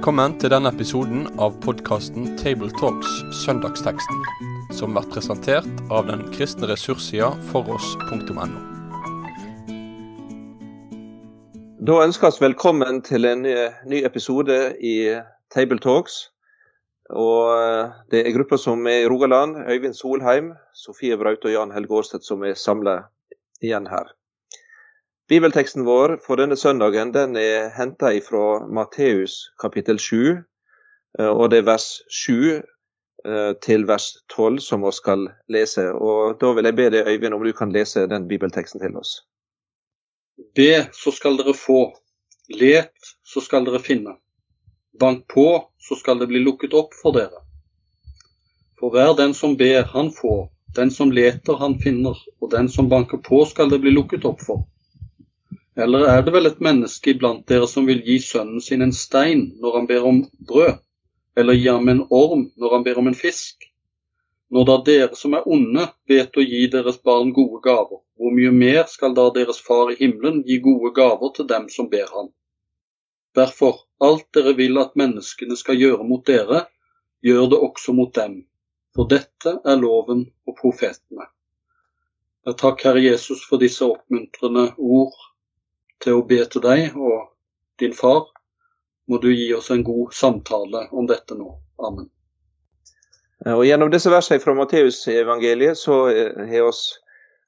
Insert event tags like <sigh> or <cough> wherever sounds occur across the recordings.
Velkommen til denne episoden av podkasten Tabletalks Søndagsteksten, som blir presentert av den kristne ressurssida foross.no. Da ønsker vi velkommen til en ny, episode i Tabletalks. Og eh, Det er grupper som er i Rogaland, Øyvind Solheim, Sofie Braut og Jan Helge Aarseth som er samla igjen her. Bibelteksten vår for denne søndagen den er henta fra Matteus kapittel 7, eh, og det er vers 7 eh, til vers 12 som vi skal lese. Og Da vil jeg be deg, Øyvind, om du kan lese den bibelteksten til oss. Be, så skal dere få. Let, så skal dere finne. Bank på, så skal det bli lukket opp for dere. For hver den som ber, han får. Den som leter, han finner. Og den som banker på, skal det bli lukket opp for. Eller er det vel et menneske iblant dere som vil gi sønnen sin en stein når han ber om brød, eller gi ham en orm når han ber om en fisk? Når da dere som er onde vet å gi deres barn gode gaver, hvor mye mer skal da deres far i himmelen gi gode gaver til dem som ber ham? Derfor, alt dere vil at menneskene skal gjøre mot dere, gjør det også mot dem, for dette er loven og profetene. Jeg takk Herre Jesus for disse oppmuntrende ord til å be til deg og din far. Må du gi oss en god samtale om dette nå. Amen. Og Gjennom disse versene fra Matteusevangeliet så eh, har vi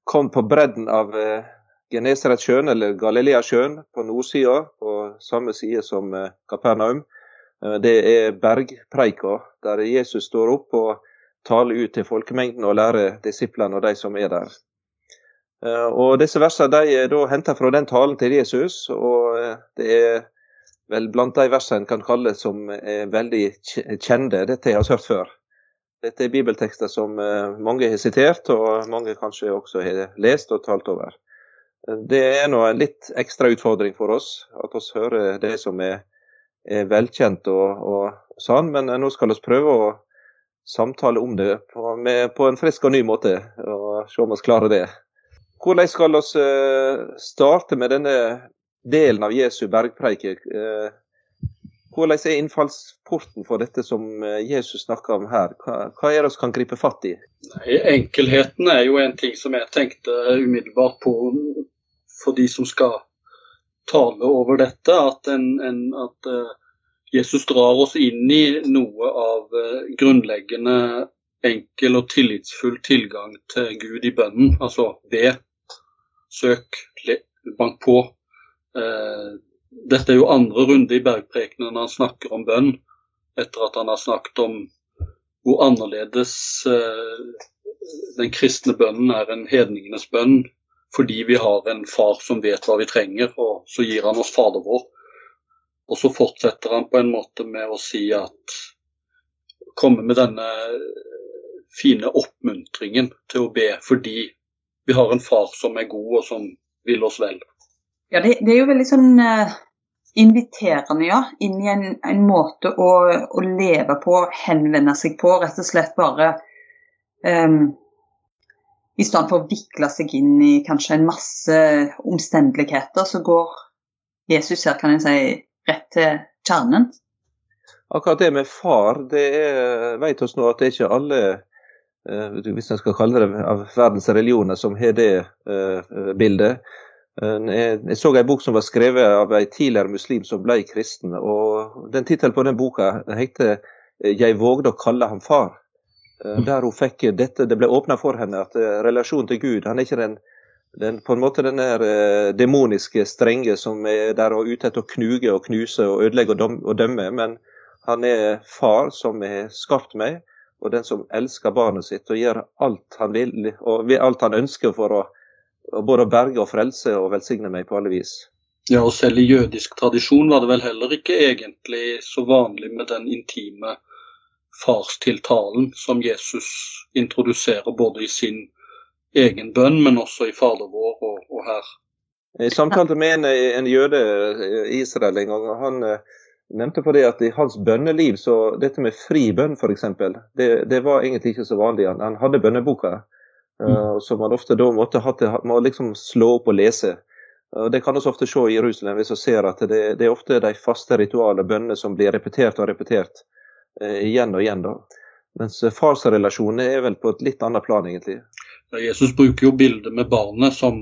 kommet på bredden av eh, Genesaretsjøen, eller Galileasjøen, på nordsida, på samme side som eh, Kapernaum. Det er bergpreika, der Jesus står opp og taler ut til folkemengden og lærer disiplene og de som er der. Eh, og Disse versene de er da henta fra den talen til Jesus, og eh, det er vel blant de versene en kan kalle som er veldig kjente. Dette jeg har hørt før. Dette er bibeltekster som eh, mange har sitert, og mange kanskje også har lest og talt over. Det er nå en litt ekstra utfordring for oss, at vi hører det som er, er velkjent og, og sann, men nå skal vi prøve å samtale om det på, med, på en frisk og ny måte, og se om vi klarer det. Hvordan skal vi eh, starte med denne delen av Jesu bergpreik? Eh, hvordan er innfallsporten for dette som eh, Jesus snakker om her? Hva er det vi kan gripe fatt i? Nei, enkelheten er jo en ting som jeg tenkte umiddelbart på for de som skal tale over dette. At, en, en, at Jesus drar oss inn i noe av grunnleggende enkel og tillitsfull tilgang til Gud i bønnen, altså ved søk, bank på. Eh, dette er jo andre runde i bergprekenen han snakker om bønn, etter at han har snakket om hvor annerledes eh, den kristne bønnen er en hedningenes bønn, fordi vi har en far som vet hva vi trenger, og så gir han oss Fader vår. Og så fortsetter han på en måte med å si at Komme med denne fine oppmuntringen til å be fordi vi har en far som er god, og som vil oss vel. Ja, det, det er jo veldig sånn uh, inviterende, ja. Inn i en, en måte å, å, leve på, henvende seg på. Rett og slett bare um, I stedet for å vikle seg inn i kanskje en masse omstendeligheter, så går Jesus her, kan jeg si, rett til kjernen. Akkurat det med far, det er, vet oss nå at det er ikke alle hvis en skal kalle det av verdens religioner, som har det uh, bildet. Uh, jeg, så en bok som var skrevet av en tidligere muslim som ble kristen. og den Tittelen på den boka heter 'Jeg vågde å kalle ham far'. Uh, der hun fikk dette, Det ble åpna for henne at relasjonen til Gud han er ikke den, den på en måte den der demoniske strenge som er der og ute etter å knuge og knuse og ødelegge og dømme, men han er far som har skapt meg og den som elsker barnet sitt og gjør alt han vil og alt han ønsker for å, både berge og frelse og velsigne meg på alle vis. Ja, og selv i jødisk tradisjon var det vel heller ikke egentlig så vanlig med den intime farstiltalen som Jesus introduserer både i sin egen bønn, men også i Fader vår og, og her. Jeg samtalte med en, en jøde i Israel en gang. og han nevnte på det at i hans bønneliv, så dette med fri bønn f.eks., det, det var egentlig ikke så vanlig. Han, han hadde bønneboka, uh, som han ofte da måtte, ha til, må liksom slå opp og lese. Det kan vi ofte se i Jerusalem, hvis vi ser at det, det, er ofte de faste ritualene, bønnene som blir repetert og repetert eh, igjen og igjen. da. Mens farsrelasjonene er vel på et litt annet plan, egentlig. Ja, Jesus bruker jo bildet med barnet som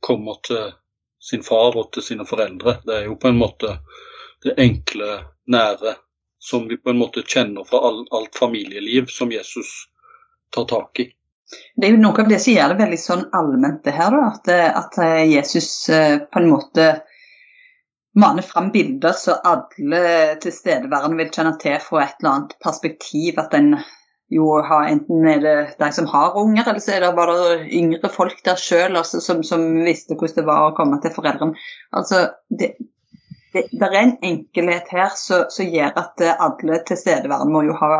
kommer til sin far og til sine foreldre. Det er jo på en måte det enkle, nære, som vi på en måte kjenner fra all, alt familieliv, som Jesus tar tak i. Det er jo noe av det som gjør det veldig sånn allment, det her. da, At, at Jesus eh, på en måte maner fram bilder som alle tilstedeværende vil kjenne til fra et eller annet perspektiv. At en jo har Enten er det de som har unger, eller så er det bare yngre folk der sjøl som, som, visste hvordan det var å komme til foreldrene. Altså, det, det, det er en enkelhet her som gjør at alle tilstedeværende må jo ha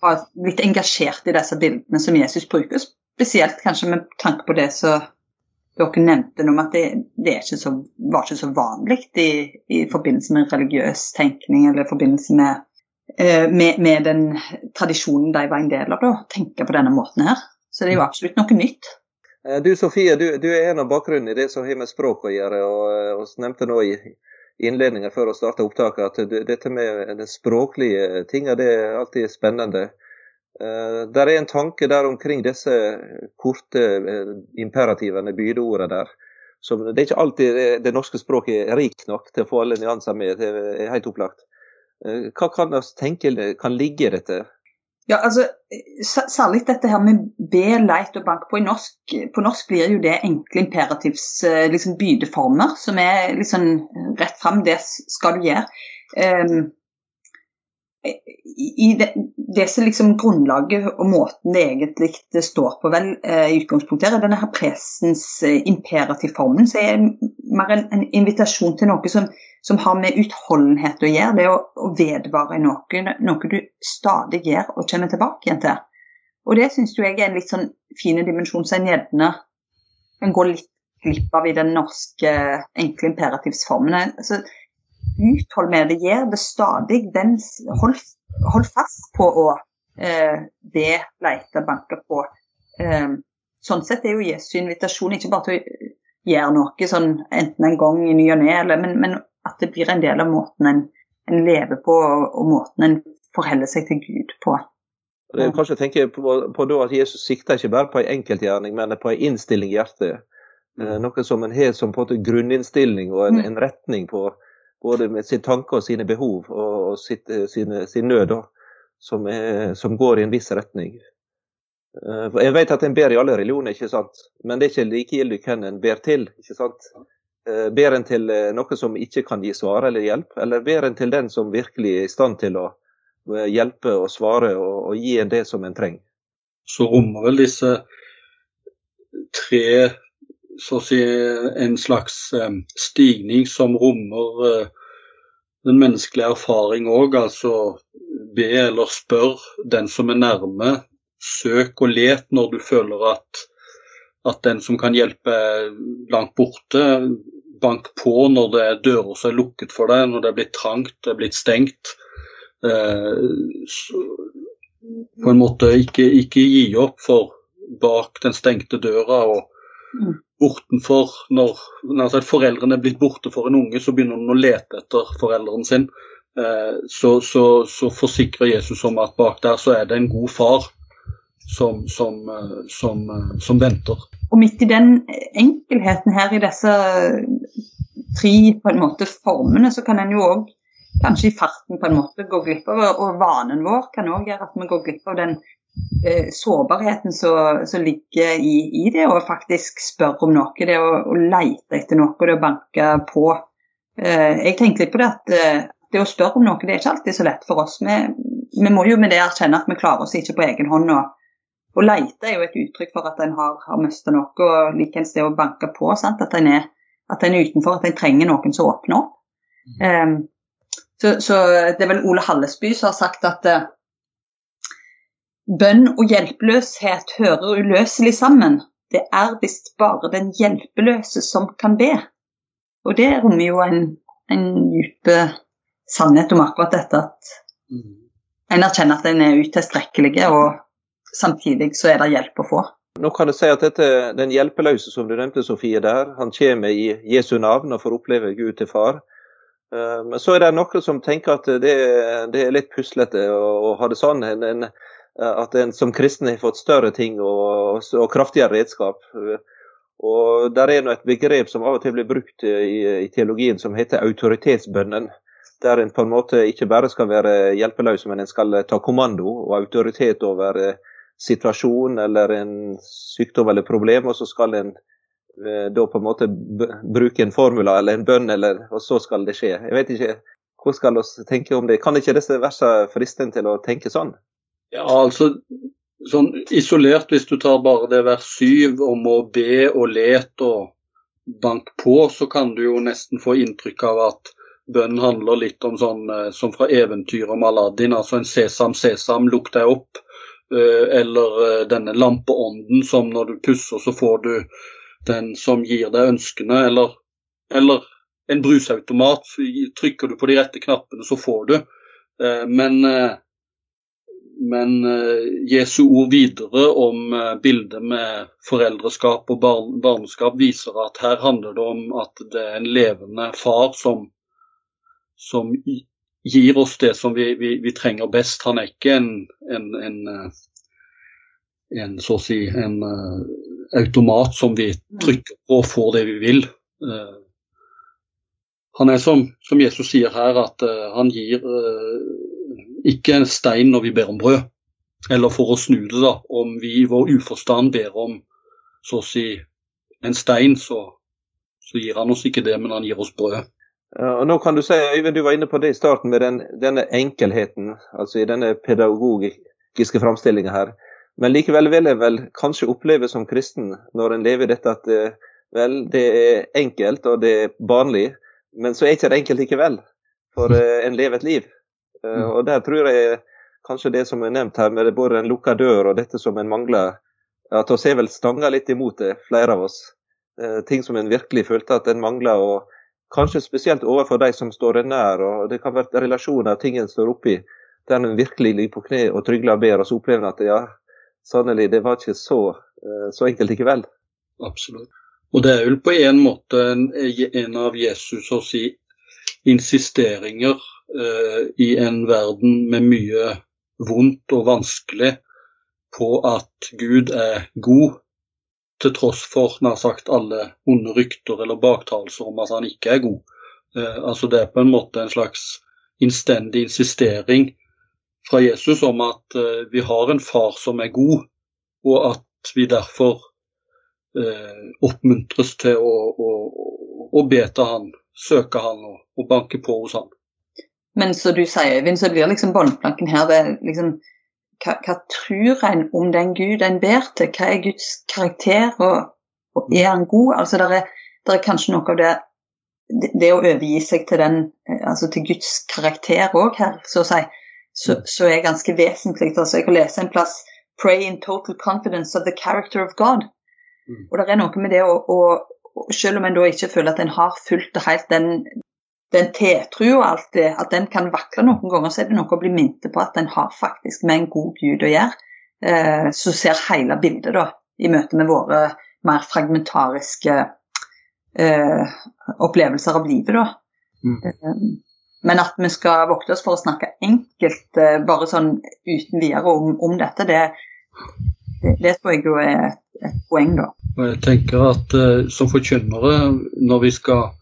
ha blitt engasjert i disse bildene som Jesus bruker, spesielt kanskje med tanke på det som dere nevnte om at det, det ikke så, var ikke så vanlig i, i, forbindelse med religiøs tenkning eller i forbindelse med, eh, med, med, den tradisjonen de var en del av, å tenke på denne måten her. Så det er jo absolutt noe nytt. Eh, du Sofie, du, du er en av bakgrunnen i det som har med språk å gjøre. og Vi nevnte nå i, innledningen før å starte opptaket at dette med den språklige tinga, det er alltid spennende. Uh, der er en tanke der omkring disse korte uh, imperativene, bydeordene der. Som, det er ikke alltid det, norske språket er rikt nok til å få alle nyanser med. Det er helt opplagt. Uh, hva kan vi tenke kan ligge i dette? Ja, altså, Særlig dette her med be, leit og bank på. I norsk, på norsk blir jo det enkle imperativs eh, liksom bydeformer, som er liksom rett fram. Det skal du gjøre. Um, i det, det som liksom grunnlaget og måten det egentlig det står på vel eh, i utgangspunktet, er denne her presens imperativ imperativformen, som er mer en, en, invitasjon til noe som som har med utholdenhet å gjøre. Det å, å vedvare noe, noe du stadig gjør og kommer tilbake igjen til. Og det syns jeg er en litt sånn fin dimensjon som en gjerne kan gå litt glipp av i den norske enkle imperativsformen. Altså, uthold med det, gjør det stadig. Den, hold, hold, fast på å eh, be, leite, banke på. Eh, sånn sett er jo Jesu invitasjon ikke bare til å gjøre noe sånn enten en gang i ny og ne, men, men at det blir en del av måten en, en lever på, og, og, måten en forholder seg til Gud på. Det er kanskje å tenke på, på at Jesus sikter ikke bare på en enkeltgjerning, men på en innstilling i hjertet. Eh, noe som en har som på en måte grunninnstilling og en, mm. en retning på både med sin tanke og sine behov og, sitt, eh, sine, sin nød, som, er, som, går i en viss retning. Eh, jeg vet at en ber i alle religioner, ikke sant? men det er ikke likegyldig hvem en ber til. ikke sant? Eh, ber en til noe som ikke kan gi svar eller hjelp, eller ber en til den som virkelig er i stand til å hjelpe og svare og, og gi en det som en trenger? Så rommer vel disse tre så å si en slags stigning som rommer den menneskelige erfaring òg. Altså be eller spør den som er nærme. Søk og let når du føler at, at den som kan hjelpe er langt borte bank på når det er dører som er lukket for deg, når det er blitt trangt, det er blitt stengt. Eh, så, på en måte ikke, ikke, gi opp, for bak den stengte døra og. Bortenfor Når, når foreldrene er blitt borte for en unge, så begynner de å lete etter foreldrene sin. Eh, så, så, så, forsikrer Jesus om at bak der så er det en god far som, som, eh, som, eh, som venter. Og midt i den enkelheten her i disse tre på en måte formene, så kan en jo òg kanskje i farten på en måte gå glipp av, og vanen vår kan òg gjøre at vi går glipp av den sårbarheten som ligger i, i, det å faktisk spørre om noe. Det å, å lete etter noe, det å banke på. Eh, jeg tenker litt på det at eh, det å spørre om noe, det er ikke alltid så lett for oss. Vi, vi må jo med det erkjenne at vi klarer oss ikke på egen hånd. og å leite er jo et uttrykk for at en har, har mista noe, og likeens det å banke på. Sant? At en er, er utenfor, at en trenger noen som åpner opp. Mm. Um, så, så, det er vel Ole Hallesby som har sagt at uh, bønn og hjelpeløshet hører uløselig sammen. Det er visst bare den hjelpeløse som kan be. Og det rommer jo en, en dyp sannhet om akkurat dette at mm. en erkjenner at en er utilstrekkelig og samtidig så er det hjelp å få. Nå kan jeg si at dette, Den hjelpeløse som du nevnte, Sofie, der, han kommer i Jesu navn og får oppleve Gud til far. Eh, men så er det noen som tenker at det, det er litt puslete å, å, ha det sånn. En, en, at en som kristen har fått større ting og, og kraftigere redskap. Og Der er nå et begrep som av og til blir brukt i, i teologien som heter autoritetsbønnen. Der en på en måte ikke bare skal være hjelpeløs, men en skal ta kommando og autoritet over situasjon eller en sykdom eller problem, og så skal en eh, da på en måte bruke en formula eller en bønn, eller, og så skal det skje. Jeg vet ikke, Hvordan skal vi tenke om det? Kan ikke disse versene friste en til å tenke sånn? Ja, altså sånn isolert, hvis du tar bare det vers syv om å be og lete og bank på, så kan du jo nesten få inntrykk av at bønnen handler litt om sånn eh, som fra eventyret om Aladdin, altså en sesam, sesam, lukk deg opp. Eh, eller eh, denne lampeånden som når du pusser, så får du den som gir deg ønskene, eller, eller en brusautomat. Trykker du på de rette knappene, så får du. Men, men Jesu ord videre om bildet med foreldreskap og barneskap viser at her handler det om at det er en levende far som, som gir oss det som vi, vi, vi, trenger best. Han er ikke en, en, en, eh, en så å si, en automat som vi trykker på og får det vi vil. Han er som, som, Jesus sier her, at han gir ikke en stein når vi ber om brød. Eller for å snu det, da, om vi i vår uforstand ber om så å si en stein, så, så gir han oss ikke det, men han gir oss brød. Og nå kan Du si, Øyvind, du var inne på det i starten med den, denne enkelheten, altså i denne pedagogiske framstillinga her. Men likevel vil jeg vel kanskje oppleve som kristen når en lever dette at eh, vel, det er enkelt og det er barnlig, men så er ikke det enkelt likevel. For uh, en lever et liv. Uh, og der tror jeg kanskje det som er nevnt her, med både en lukka dør og dette som en mangler, at oss er vel stanga litt imot det, flere av oss. Uh, ting som en virkelig følte at en mangla. og Kanskje spesielt overfor de som står en nær. og Det kan være relasjoner ting en står oppi, der en virkelig ligger på kne og trygler og ber, og så opplever en at ja, sannelig, det var ikke så, eh, så enkelt likevel. Absolutt. Og det er vel på en måte en, en av Jesus si insisteringer i en verden med mye vondt og vanskelig på at Gud er god til tross for nær sagt alle onde rykter eller baktalelser om at han ikke er god. Eh, altså Det er på en måte en slags innstendig insistering fra Jesus om at eh, vi har en far som er god, og at vi derfor eh, oppmuntres til å, å, å, be til han, søke han og, og banke på hos han. Men så du sier, Øyvind, så blir liksom båndplanken her det liksom hva, hva, tror en om den Gud en ber til? Hva er Guds karakter, og, og er han god? Altså, det er, er, kanskje noe av det, det, det å overgi seg til, den, altså til Guds karakter òg her, så å si, så, så, er ganske vesentlig. Altså, jeg kan lese en plass Pray in total confidence of the character of God. Mm. Og det er noe med det å, å selv om en da ikke føler at en har fulgt helt den, den tetrua alt det, at den kan vakle noen ganger, så er det noe å bli minnet på at den har faktisk med en god Gud å gjøre. Eh, så ser hele bildet da, i møte med våre mer fragmentariske eh, opplevelser av livet. da. Mm. Eh, men at vi skal vokte oss for å snakke enkelt, eh, bare sånn uten videre om, om dette, det, det, det, tror jeg jo er et, et poeng, da. Jeg tenker at uh, Som forkynnere, når vi skal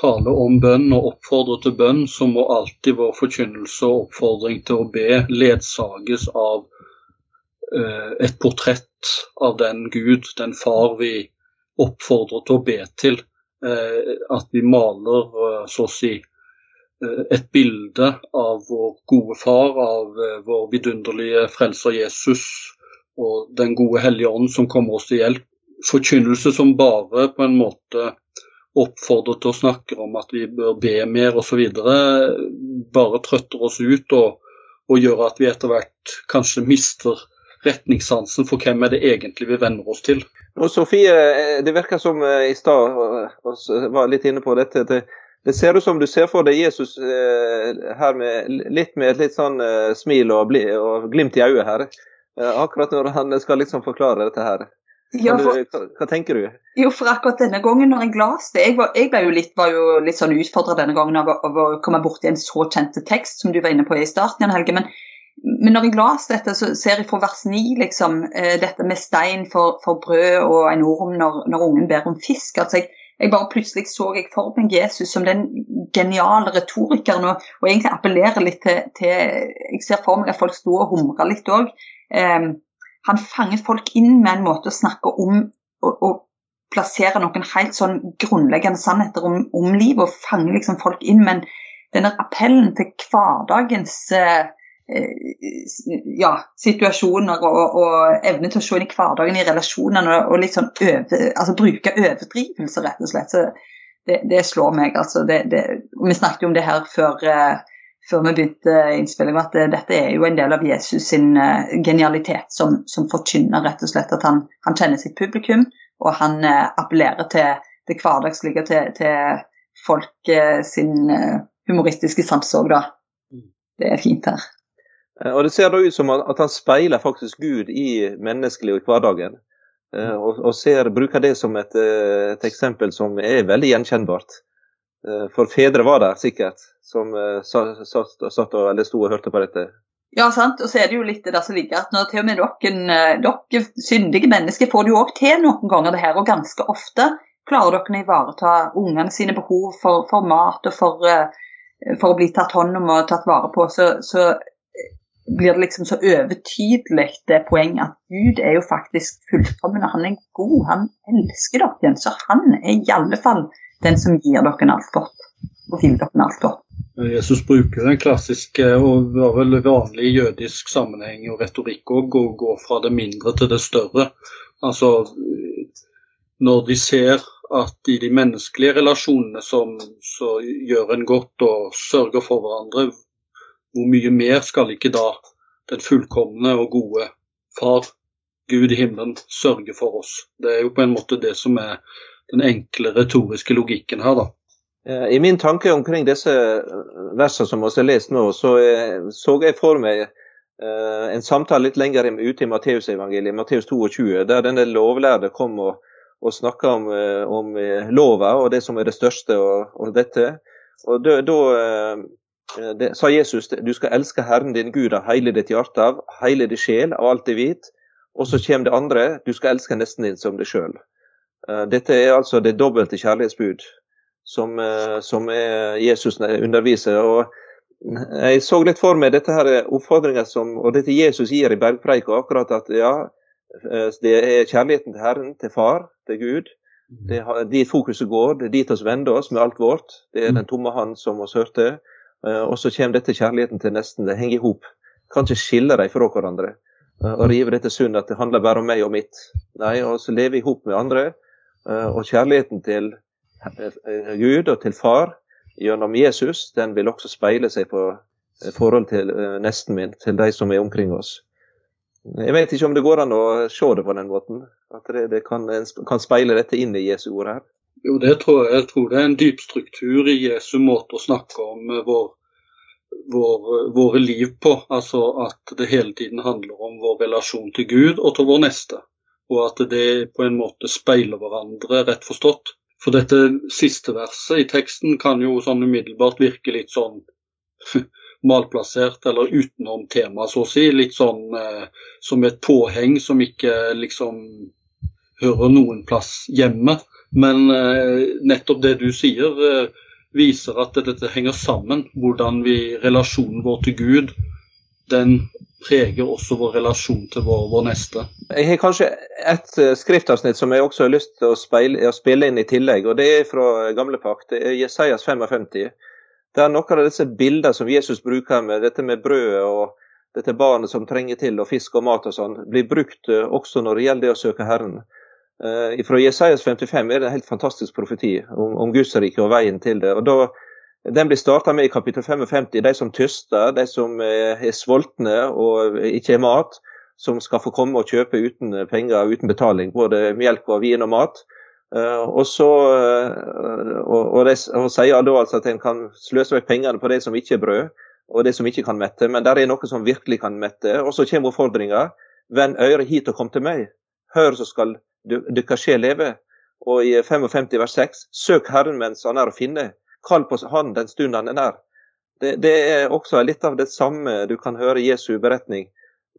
tale om bønn og oppfordre til bønn, så må alltid vår forkynnelse og oppfordring til å be ledsages av uh, et portrett av den Gud, den far vi oppfordrer til å be til. Uh, at vi maler, uh, så å si, et bilde av vår gode far, av vår vidunderlige frelser Jesus og den gode Hellige Ånd som kommer oss til hjelp. Forkynnelse som bare på en måte oppfordret til å snakke om at vi bør be mer osv., bare trøtter oss ut og, og, gjør at vi etter hvert kanskje mister retningssansen for hvem er det egentlig vi venner oss til. Og Sofie, det virker som eh, i stad var litt inne på dette. Det, det, ser ut som du ser for deg Jesus eh, her med litt med et litt sånn eh, smil og, bli, og glimt i øyet her. akkurat når han skal liksom forklare dette her. Ja, for, hva, hva, tenker du? Jo, for akkurat denne gangen når jeg leste Jeg, var, jeg jo litt, var jo litt sånn utfordra denne gangen av, av, å komme borti en så kjent tekst som du var inne på i starten, Jan Helge. Men, men når jeg leste dette, så ser jeg fra vers 9 liksom, eh, dette med stein for, for, brød og en orm når, når ungen ber om fisk. altså jeg, jeg bare Plutselig så jeg for meg Jesus som den geniale retorikeren, og, og egentlig appellerer litt til, til, Jeg ser for meg at folk sto og humra litt òg. Um, han fanger folk inn med en måte å snakke om og, og plassere noen helt sånn grunnleggende sannheter om, om livet, og fange liksom folk inn. Men denne appellen til hverdagens eh, ja, situasjoner og, og evne til å se inn i hverdagen i relasjonene og, og litt sånn øve, altså bruke overdrivelse, rett og slett. Så det, det slår meg. altså det, det, Vi snakket jo om det her før, uh, før vi begynte innspillinga, at dette er jo en del av Jesus sin uh, genialitet som, som, forkynner rett og slett at han, han kjenner sitt publikum, og han uh, appellerer til det hverdagslige, til, til folk sin humoristiske sans òg, da. Mm. Det er fint her. Og Det ser da ut som at han speiler faktisk Gud i menneskelig og i hverdagen. Eh, og, og ser, bruker det som et, eh, et, eksempel som er veldig gjenkjennbart. Eh, for fedre var der sikkert, som satt, satt og, eller sto og hørte på dette. Ja, sant. Og så er det jo litt det der som ligger at når til og med dere, dere syndige mennesker får det jo òg til noen ganger det her, og ganske ofte klarer dere å ivareta ungene sine behov for, for mat og for, for, å bli tatt hånd om og tatt vare på. Så, så blir det liksom så overtydelig det poenget at Gud er jo faktisk fullkommen, og han er god. Han elsker dere. Så han er i alle fall den som gir dere alt godt, og vil dere alt godt. Jesus bruker den klassiske og var vel vanlig jødisk sammenheng og retorikk òg, å gå fra det mindre til det større. Altså når de ser at i de menneskelige relasjonene som gjør en godt og sørger for hverandre, hvor mye mer skal ikke da den fullkomne og gode Far, Gud i himmelen, sørge for oss? Det er jo på en måte det som er den enkle retoriske logikken her, da. Eh, I min tanke omkring disse versene som vi har lest nå, så eh, så jeg for meg eh, en samtale litt lenger ute i Matteusevangeliet, Matteus 22, der denne lovlærde kom og, og snakka om, om lova og det som er det største og, og dette. Og da, Eh, det, sa Jesus du skal elske Herren din Gud av hele ditt hjerte, av hele din sjel, av alt det vit. Og så kommer det andre, du skal elske nesten din som deg sjøl. Eh, dette er altså det dobbelte kjærlighetsbud som, eh, som Jesus underviser. og Jeg så litt for meg dette her oppfordringa som og dette Jesus gir i bergpreika, akkurat at ja, det er kjærligheten til Herren, til Far, til Gud. Det er dit fokuset går, det er dit vi vender oss med alt vårt. Det er den tomme hand som vi hørte. Eh, og så kommer dette kjærligheten til nesten. Det henger i hop. Kan ikke skille dem fra hverandre eh, og rive dette sundet at det handler bare om meg og mitt. Nei, og så leve i hop med andre. Eh, og kjærligheten til Gud og til Far gjennom Jesus, den vil også speile seg på forhold til nesten min, til de som er omkring oss. Jeg vet ikke om det går an å se det på den måten. At det, det kan, kan, speile dette inn i Jesu ord her. Jo, det tror jeg. Jeg tror det er en dyp struktur i Jesu måte å snakke om eh, vår, vår, våre liv på. Altså at det hele tiden handler om vår relasjon til Gud og til vår neste. Og at det på en måte speiler hverandre, rett forstått. For dette siste verset i teksten kan jo sånn umiddelbart virke litt sånn <laughs> malplassert eller utenom temaet, så å si. Litt sånn eh, som et påheng som ikke liksom hører noen plass hjemme. Men eh, nettopp det du sier, eh, viser at dette henger sammen. Hvordan vi, relasjonen vår til Gud, den preger også vår relasjon til vår, vår neste. Jeg har kanskje et eh, skriftavsnitt som jeg også har lyst til å, speile, å spille inn i tillegg. og Det er fra gamle pakt. Det er Jesajas 55. Det er noen av disse bildene som Jesus bruker med dette med brødet og dette barnet som trenger til, og fisk og mat og sånn, blir brukt også når det gjelder det å søke Herren. Fra Jesajas 55 er det en helt fantastisk profeti om, om Guds rike og veien til det. og da, Den blir starta med i kapittel 55. De som tyster, de som er, er sultne og ikke har mat, som skal få komme og kjøpe uten penger uten betaling, både melk og vin og mat. Uh, og så uh, og, og, og sier da altså at en kan sløse vekk pengene på det som ikke er brød, og det som ikke kan mette, men der er noe som virkelig kan mette. Og så kommer oppfordringa. Vend øret hit og kom til meg. Hør, så skal deres sjel leve. Og i 55 vers 6 søk Herren mens han er å finne, kall på Han den stund han er nær. Det, det, er også litt av det samme du kan høre i Jesu beretning,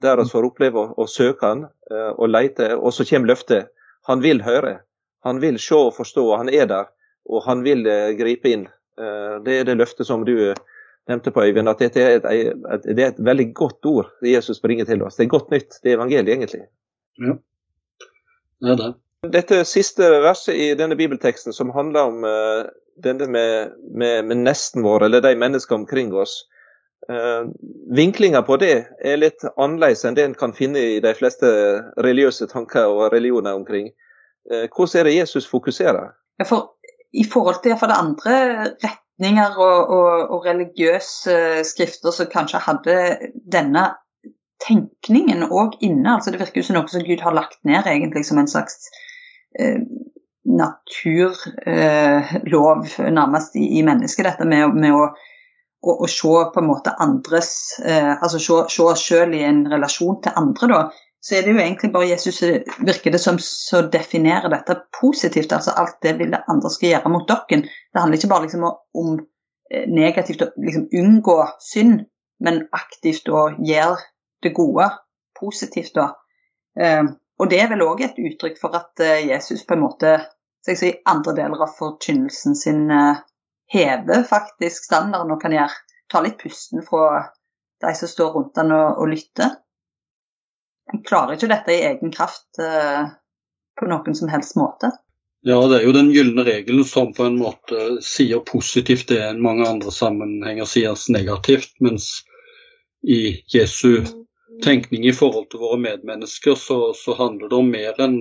der vi får oppleve å, å søke Han eh, og lete, og så kommer løftet. Han vil høre, han vil se og forstå, han er der, og han vil eh, gripe inn. Eh, det er det løftet som du nevnte på, Øyvind, at dette er et, et, det er et veldig godt ord Jesus bringer til oss. Det er godt nytt, det er evangeliet, egentlig. Ja, det er det. Dette siste verset i denne bibelteksten, som handler om denne med, med, med, nesten vår, eller de menneskene omkring oss. Uh, Vinklinga på det er litt annerledes enn det en kan finne i de fleste religiøse tanker og religioner omkring. Uh, hvordan er det Jesus fokuserer? Ja, for, I forhold til for det andre retninger og, og, og religiøse skrifter som kanskje hadde denne tenkningen òg inne. altså Det virker jo som noe som Gud har lagt ned egentlig som en slags Eh, naturlov eh, nærmest i, i, mennesket, dette med, med å, å, å, se på en måte andres eh, Altså se, oss selv i en relasjon til andre, da. Så er det jo egentlig bare Jesus virker det som så definerer dette positivt. altså Alt det vil det andre skal gjøre mot dere. Det handler ikke bare liksom om negativt å liksom unngå synd, men aktivt å gjøre det gode positivt. da. Og det er vel òg et uttrykk for at eh, Jesus på en måte så jeg sier, andre deler av forkynnelsen sin eh, hever faktisk standarden og kan gjøre, ta litt pusten fra de som står rundt den og, og lytter. En klarer ikke dette i egen kraft uh, på noen som helst måte. Ja, det er jo den gylne regelen som på en måte sier positivt det enn mange andre sammenhenger sier negativt, mens i Jesu tenkning i forhold til våre medmennesker, så, så, handler det om mer enn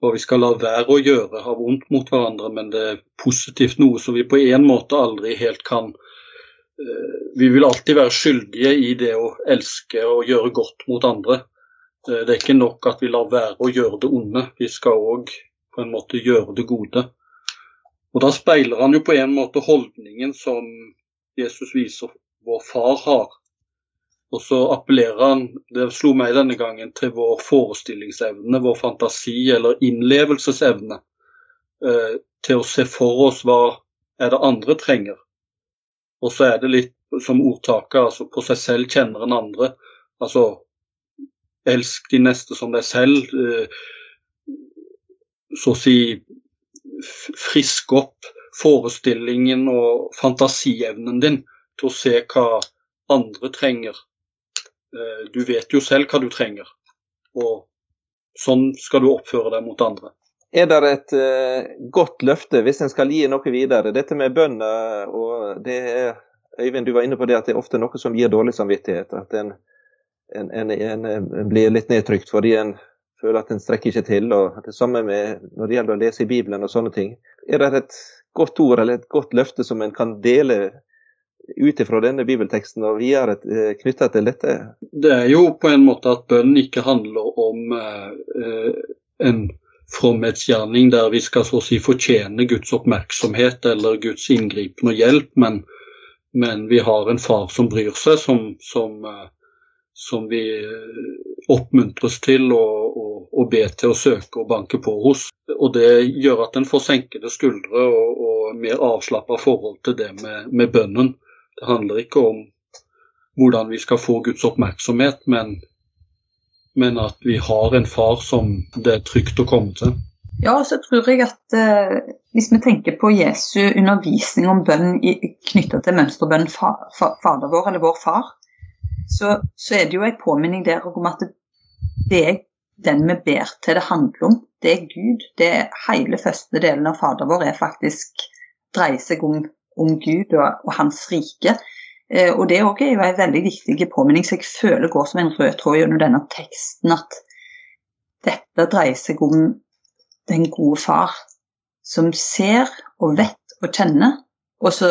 hva vi skal la være å gjøre, ha vondt mot hverandre, men det er positivt noe som vi på en måte aldri helt kan eh, Vi vil alltid være skyldige i det å elske og gjøre godt mot andre. Eh, det er ikke nok at vi lar være å gjøre det onde, vi skal òg på en måte gjøre det gode. Og Da speiler han jo på en måte holdningen som Jesus viser vår far har og så appellerer han, det slo meg denne gangen, til vår forestillingsevne, vår fantasi eller innlevelsesevne. Eh, til å se for oss hva er det andre trenger. Og så er det litt som ordtaket, altså på seg selv kjenner en andre. Altså elsk de neste som deg selv. Eh, så å si frisk opp forestillingen og fantasievnen din til å se hva andre trenger du vet jo selv hva du trenger, og sånn skal du oppføre deg mot andre. Er det et uh, godt løfte hvis en skal gi noe videre? Dette med bønner, og det er Øyvind, du var inne på det at det er ofte noe som gir dårlig samvittighet. At en, en, en, en blir litt nedtrykt fordi en føler at en strekker ikke til. og Det samme med når det gjelder å lese i Bibelen og sånne ting. Er det et godt ord eller et godt løfte som en kan dele ut ifra denne bibelteksten og videre eh, knytta til dette? Det er jo på en måte at bønnen ikke handler om eh, en fromhetsgjerning der vi skal så å si fortjene Guds oppmerksomhet eller Guds inngripen og hjelp, men, men, vi har en far som bryr seg, som, som, eh, som vi eh, oppmuntres til å, å, å, be til å søke og banke på hos. Og Det gjør at en får senkede skuldre og, og mer avslappa forhold til det med, med bønnen. Det handler ikke om hvordan vi skal få Guds oppmerksomhet, men, men at vi har en far som det er trygt å komme til. Ja, så tror jeg at eh, hvis vi tenker på Jesu undervisning om bønn knytta til mønsterbønn fa, fa, Fader vår eller vår far, så, så, er det jo en påminning der om at det er den vi ber til det handler om. Det er Gud. Det er hele første delen av Fader vår er faktisk dreier seg om om Gud og, og hans rike. Eh, og Det er jo en veldig viktig påminning som jeg føler går som en rød tråd gjennom denne teksten, at dette dreier seg om den gode far som ser og vet og kjenner, og så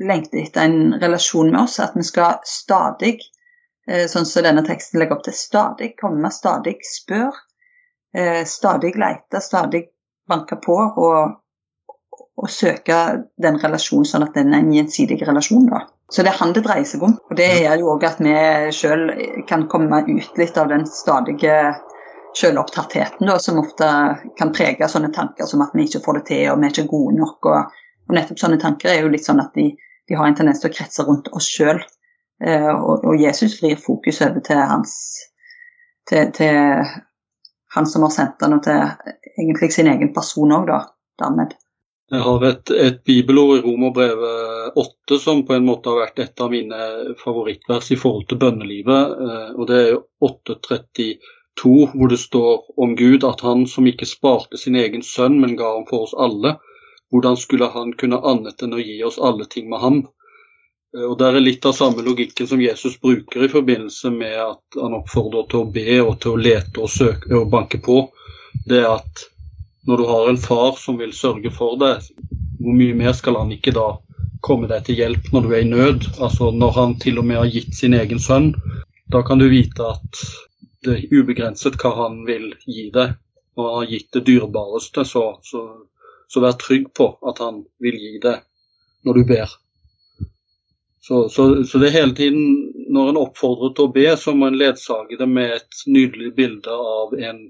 lengter etter en relasjon med oss, at vi skal stadig, eh, sånn som denne teksten legger opp til, stadig komme, stadig spør, eh, stadig lete, stadig banke på og, å søke den relasjonen sånn at den er en gjensidig relasjon. da. Så det er han det dreier seg om. Og det gjør jo òg at vi sjøl kan komme ut litt av den stadige sjølopptattheten som ofte kan prege sånne tanker som at vi ikke får det til og vi er ikke gode nok. Og, og nettopp sånne tanker er jo litt sånn at de, de har en tendens til å kretse rundt oss sjøl. Eh, og, og, Jesus vrir fokus over til hans til, til han som har sendt han, og til egentlig sin egen person òg, da, dermed. Jeg har et, et bibelord i Romerbrevet 8 som på en måte har vært et av mine favorittvers i forhold til bønnelivet. Eh, og Det er 8.32, hvor det står om Gud at han som ikke sparte sin egen sønn, men ga ham for oss alle, hvordan skulle han kunne annet enn å gi oss alle ting med ham? Eh, og Det er litt av samme logikken som Jesus bruker i forbindelse med at han oppfordrer til å be og til å lete og søke og banke på. Det er at når du har en far som vil sørge for deg, hvor mye mer skal han ikke da komme deg til hjelp når du er i nød? Altså Når han til og med har gitt sin egen sønn, da kan du vite at det er ubegrenset hva han vil gi deg. Når han har gitt det dyrebareste, så, så, så vær trygg på at han vil gi deg når du ber. Så, så, så, det er hele tiden, når en oppfordrer til å be, så må en ledsage det med et nydelig bilde av en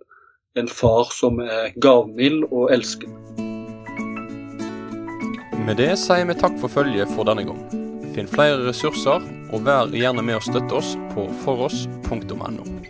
en far som er gavmild og elskende. Med det sier vi takk for følget for denne gang. Finn flere ressurser, og vær gjerne med å støtte oss på foross.no.